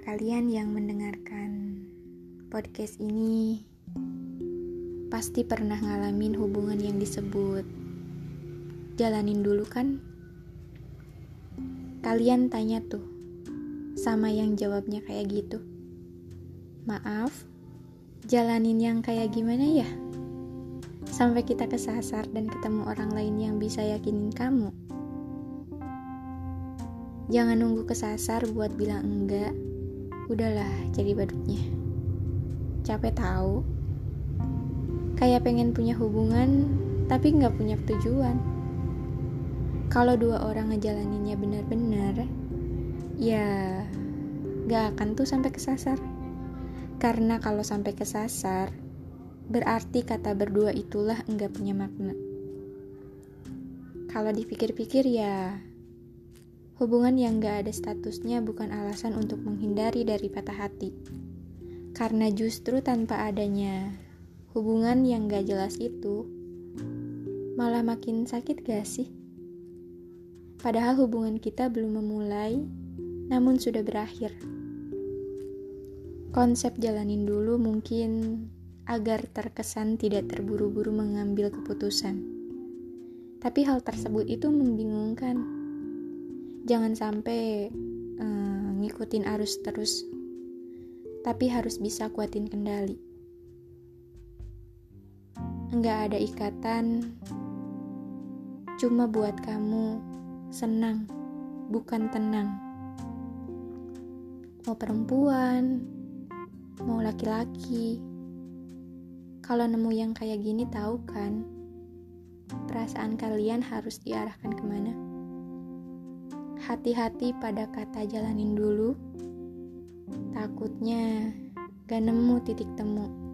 kalian yang mendengarkan podcast ini pasti pernah ngalamin hubungan yang disebut jalanin dulu kan? Kalian tanya tuh sama yang jawabnya kayak gitu. Maaf, jalanin yang kayak gimana ya? Sampai kita kesasar dan ketemu orang lain yang bisa yakinin kamu. Jangan nunggu kesasar buat bilang enggak. Udahlah, jadi badutnya. Capek tahu. Kayak pengen punya hubungan, tapi nggak punya tujuan. Kalau dua orang ngejalaninnya benar-benar, ya nggak akan tuh sampai kesasar. Karena kalau sampai kesasar, berarti kata berdua itulah enggak punya makna. Kalau dipikir-pikir ya, Hubungan yang gak ada statusnya bukan alasan untuk menghindari dari patah hati. Karena justru tanpa adanya hubungan yang gak jelas itu, malah makin sakit gak sih? Padahal hubungan kita belum memulai, namun sudah berakhir. Konsep jalanin dulu mungkin agar terkesan tidak terburu-buru mengambil keputusan. Tapi hal tersebut itu membingungkan jangan sampai uh, ngikutin arus terus tapi harus bisa kuatin kendali. Enggak ada ikatan cuma buat kamu senang bukan tenang. Mau perempuan mau laki-laki kalau nemu yang kayak gini tahu kan perasaan kalian harus diarahkan ke mana hati-hati pada kata jalanin dulu. Takutnya gak nemu titik temu.